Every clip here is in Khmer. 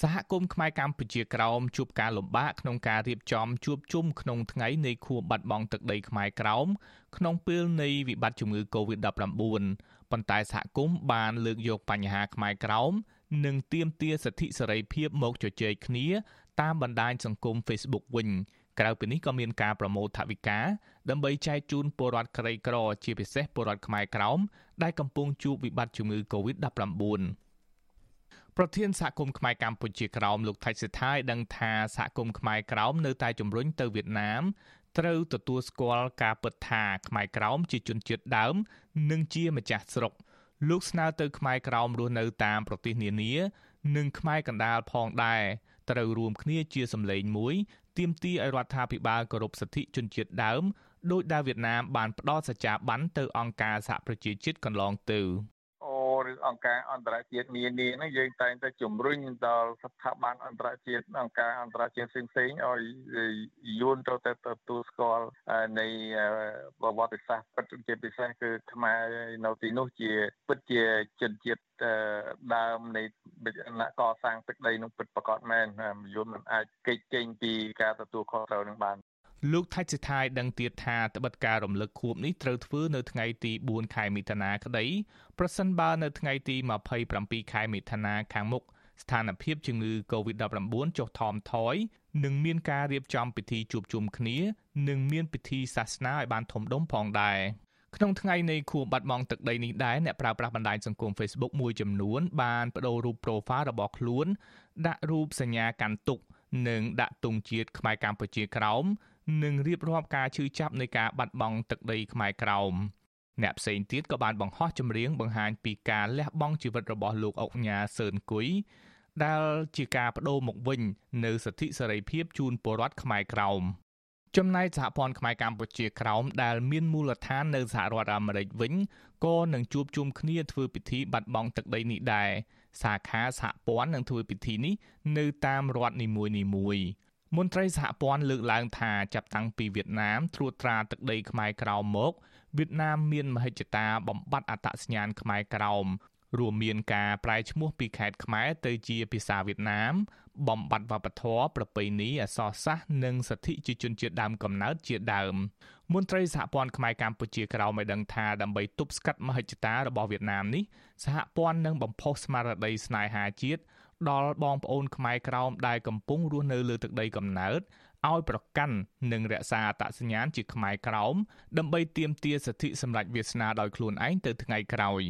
សហគមន៍ខ្មែរកម្ពុជាក្រោមជួបការលំបាកក្នុងការរៀបចំជួបជុំក្នុងថ្ងៃនៃខួបបាត់បង់ទឹកដីខ្មែរក្រោមក្នុងពេលនៃវិបត្តិជំងឺ Covid-19 ប៉ុន្តែសហគមន៍បានលើកយកបញ្ហាខ្មែរក្រោមនិងទាមទារសិទ្ធិសេរីភាពមកជជែកគ្នា តាមបណ្ដាញសង្គម Facebook វិញក្រៅពីនេះក៏មានការប្រមូលថវិកាដើម្បីចែកជូនពលរដ្ឋក្រីក្រ ជាពិសេសពលរដ្ឋខ្មែរក្រោមដែលកំពុងជួបវិបត្តិជំងឺ Covid-19 ប្រធានសហគមន៍ខ្មែរកម្ពុជាក្រោមលោកថៃសិដ្ឋាឲ្យដឹងថាសហគមន៍ខ្មែរក្រោមនៅតែជំរុញទៅវៀតណាមត្រូវទទួលស្គាល់ការពិតថាខ្មែរក្រោមជាជនជាតិដើម និងជាម្ចាស់ស្រុក លោកស្នើទៅខ្មែរក្រោមរស់នៅតាមប្រទេសនានា និងខ្មែរកណ្ដាលផងដែរត្រូវរួមគ្នាជាសម្លេងមួយទាមទារឲ្យរដ្ឋាភិបាលគោរពសិទ្ធិជនជាតិដើមដោយដែលវៀតណាមបានផ្ដល់សច្ចាប័នទៅអង្គការសហប្រជាជាតិកន្លងទៅ ឬអង្គការអន្តរជាតិនានាហ្នឹងយើងតែងតែជំរុញដល់ស្ថាប័នអន្តរជាតិអង្គការអន្តរជាតិផ្សេងៗឲ្យយួនទៅតែទទួលស្គាល់នៃប្រវត្តិសាស្ត្រពិតជាពិសេសគឺខ្មែរនៅទីនោះជាពិតជាជនជាតិដើមនៃអ្នកកសាងទឹកដីនោះពិតប្រាកដមែនយួនមិនអាចគេចចេញពីការទទួលខុសត្រូវនឹងបាន លោកថៃសិដ្ឋាយដឹងទៀតថាត្បិតការរំលឹកខួបនេះត្រូវធ្វើនៅថ្ងៃទី4ខែមិថុនាក្តីប្រសិនបើនៅថ្ងៃទី27ខែមិថុនាខាងមុខស្ថានភាពជំងឺ Covid-19 ចុះថមថយនឹងមានការរៀបចំពិធីជួបជុំគ្នានិងមានពិធីសាសនាឲ្យបានធំដុំផងដែរក្នុងថ្ងៃនៃខួបបាត់បង់ទឹកដីនេះដែរអ្នកប្រើប្រាស់បណ្ដាញសង្គម Facebook មួយចំនួនបានបដូររូប profile របស់ខ្លួនដាក់រូបសញ្ញាកាន់ទុកនិងដាក់ទង់ជាតិខ្មែរកម្ពុជាក្រោម និងរៀបរាប់ការឈឺចាប់នៃការបាត់បង់ទឹកដីខ្មែរក្រោមអ្នកផ្សេងទៀតក៏បានបង្ហោះចម្រៀងបង្ហាញពីការលះបង់ជីវិតរបស់លោកអុកញ៉ាសឿនគុយដែលជាការបដូរមកវិញនៅសិទ្ធិសេរីភាពជូនពលរដ្ឋខ្មែរក្រោមចំណែកសហព័ន្ធខ្មែរកម្ពុជាក្រោមដែលមានមូលដ្ឋាននៅសហរដ្ឋអាមេរិកវិញក៏នឹងជួបជុំគ្នាធ្វើពិធីបាត់បង់ទឹកដីនេះដែរសាខាសហព័ន្ធនឹងធ្វើពិធីនេះនៅតាមរដ្ឋនីមួយៗ មន្ត្រីសហព័ន្ធលើកឡើងថាចាប់តាំងពីវៀតណាមត្រួតត្រាទឹកដីខ្មែរក្រោមមកវៀតណាមមានមហិច្ឆតាបំបត្តិអត្តសញ្ញាណខ្មែរក្រោមរួមមានការប្រែឈ្មោះពីខេត្តខ្មែរទៅជាភាសាវៀតណាម បំបត្តិវប្បធម៌ប្រពៃណីអក្សរសាស្ត្រនិងសិទ្ធិជាជនជាតិដើមកំណើតជាដើមមន្ត្រីសហព័ន្ធខ្មែរកម្ពុជាក្រោមឲ្យដឹងថាដើម្បីទប់ស្កាត់មហិច្ឆតារបស់វៀតណាមនេះសហព័ន្ធនឹងបំផុសស្មារតីស្នេហាជាតិ ដល់បងប្អូនខ្មែរក្រោមដែលកំពុងរស់នៅលើទឹកដីកំណើតឲ្យប្រកាន់និងរក្សាអត្តសញ្ញាណជាខ្មែរក្រោមដើម្បីទាមទារសិទ្ធិសម្រេចវាសនាដោយខ្លួនឯងទៅថ្ងៃក្រោយ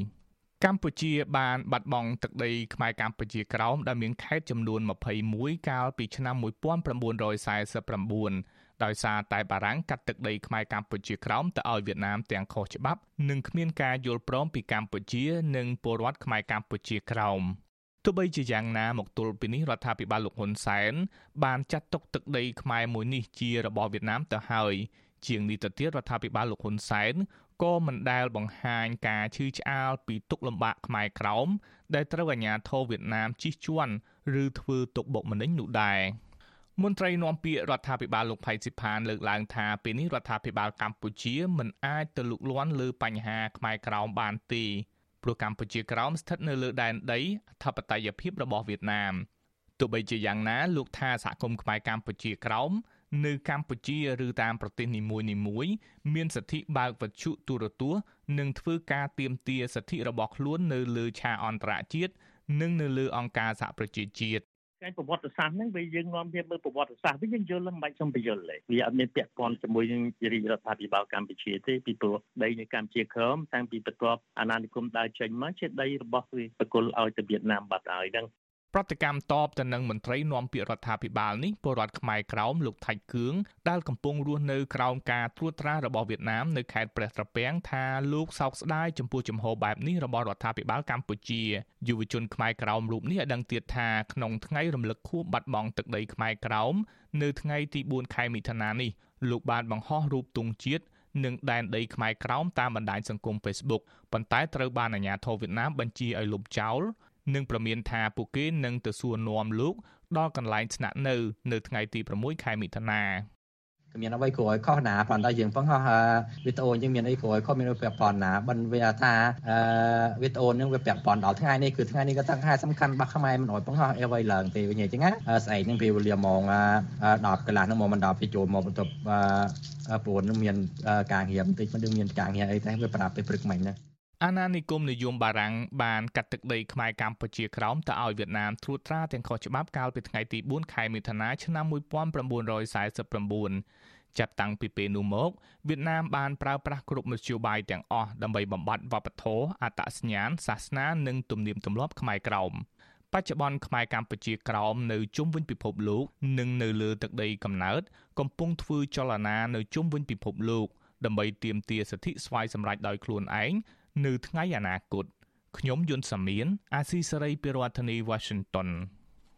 កម្ពុជាបានបាត់បង់ទឹកដីខ្មែរកម្ពុជាក្រោមដែលមានខេត្តចំនួន21កាលពីឆ្នាំ1949ដោយសារតែបារាំងកាត់ទឹកដីខ្មែរកម្ពុជាក្រោមទៅឲ្យវៀតណាមទាំងខុសច្បាប់ និងគ្មានការយល់ព្រមពីកម្ពុជា និងពលរដ្ឋខ្មែរកម្ពុជាក្រោម ទោះបីជាយ៉ាងណាមកទល់ពីនេះរដ្ឋាភិបាលលោកហ៊ុនសែនបានចាត់ទុកទឹកដីខ្មែរមួយនេះជារបស់វៀតណាមទៅហើយជាងនេះទៅទៀតរដ្ឋាភិបាលលោកហ៊ុនសែនក៏មិនដែលបង្ហាញការឈឺឆ្អាលពីទុកលំបាកខ្មែរក្រោមដែលត្រូវអាជ្ញាធរវៀតណាមជិះជាន់ឬធ្វើទុកបុកម្នេញនោះដែរមន្ត្រីនាំពាក្យរដ្ឋាភិបាលលោកផៃស៊ីផានលើកឡើងថាពេលនេះរដ្ឋាភិបាលកម្ពុជាមិនអាចទៅលូកលាន់លើបញ្ហាខ្មែរក្រោមបានទេ ព្រោះកម្ពុជាក្រោមស្ថិតនៅលើដែនដីអធិបតេយ្យភាពរបស់វៀតណាមទោះបីជាយ៉ាងណាលោកថាសហគមន៍ខ្មែរកម្ពុជាក្រោមនៅកម្ពុជាឬតាមប្រទេសនីមួយៗមានសិទ្ធិបើកវិទ្យុទូរទស្សន៍និងធ្វើការទៀមទាសិទ្ធិរបស់ខ្លួននៅលើឆាកអន្តរជាតិនិងនៅលើអង្គការសហប្រជាជាតិ ការប្រវត្តិសាស្ត្រហ្នឹងវាយើងនាំគ្នាមើលប្រវត្តិសាស្ត្រវិញយើងយល់មិនបាច់សំបញ្យល់ទេវាអត់មានពាក់ព័ន្ធជាមួយនឹងរាជរដ្ឋាភិបាលកម្ពុជាទេពីព្រោះដីនៅកម្ពុជាក្រមតាំងពីបន្ទាប់អាណានិគមដើរចេញមកជាដីរបស់វាបកគលឲ្យទៅវៀតណាមបាត់ហើយហ្នឹង ប្រតិកម្មតបទៅនឹងមន្ត្រីនាំពាក្យរដ្ឋាភិបាលនេះពលរដ្ឋខ្មែរក្រោមលោកថៃគឿងដែលកំពុងរស់នៅក្រោមការត្រួតត្រារបស់វៀតណាមនៅខេត្តព្រះត្រពាំងថាលោកសោកស្ដាយចំពោះចំហបែបនេះរបស់រដ្ឋាភិបាលកម្ពុជាយុវជនខ្មែរក្រោមរូបនេះឲ្យដឹងទៀតថាក្នុងថ្ងៃរំលឹកខួបបាត់បង់ទឹកដីខ្មែរក្រោមនៅថ្ងៃទី4ខែមិថុនានេះលោកបានបង្ហោះរូបទង់ជាតិនិងដែនដីខ្មែរក្រោមតាមបណ្ដាញសង្គម Facebook ប៉ុន្តែត្រូវបានអាជ្ញាធរវៀតណាមបញ្ជាឲ្យលុបចោល និងប្រមានថាពួកគេនឹងទៅសួរនាំលោកដល់កន្លែងស្នាក់នៅ នៅថ្ងៃទី6ខែមិថុនាគ្មានអ្វីគួរឲ្យខុសណាប៉ុន្តែយើងបង្ហោះវីដេអូយើងមានអីគួរឲ្យខុសមានពាក់ព័ន្ធណាបិណ្ឌវាថាវីដេអូនឹងវាពាក់ព័ន្ធដល់ថ្ងៃនេះគឺថ្ងៃនេះក៏ตั้งខែសំខាន់របស់ខ្មែរមិនអោយបង្ហោះអ្វីឡើងទេវិញអញ្ចឹងណាស្អែកនឹងពេលវេលាម៉ោង10កន្លះនឹងមកមិនដល់ពេលចូលមកបន្ទប់ព្រោះនឹងមានការងារបន្តិចមិនដឹងមានការងារអីតែវាប្រាប់ពេលព្រឹកមិញណា អាណានិគមនិយមបារាំងបានកាត់ទឹកដីខ្មែរកម្ពុជាក្រោមទៅឲ្យវៀតណាមត្រួតត្រាទាំងខុសច្បាប់កាលពីថ្ងៃទី4ខែមិថុនាឆ្នាំ1949ចាប់តាំងពីពេលនោះមកវៀតណាមបានប្រើប្រាស់គ្រប់មធ្យោបាយទាំងអស់ដើម្បីបំបត្តិវប្បធម៌អត្តសញ្ញាណសាសនានិងទំនៀមទម្លាប់ខ្មែរក្រោមបច្ចុប្បន្នខ្មែរកម្ពុជាក្រោមនៅជុំវិញពិភពលោកនិងនៅលើទឹកដីកំណើតកំពុងធ្វើចលនានៅជុំវិញពិភពលោកដើម្បីទាមទារសិទ្ធិស្វ័យសម្រេចដោយខ្លួនឯង នៅថ្ងៃអនាគតខ្ញុំយុនសាមៀនអាស៊ីសេរីពីរដ្ឋធានី Washington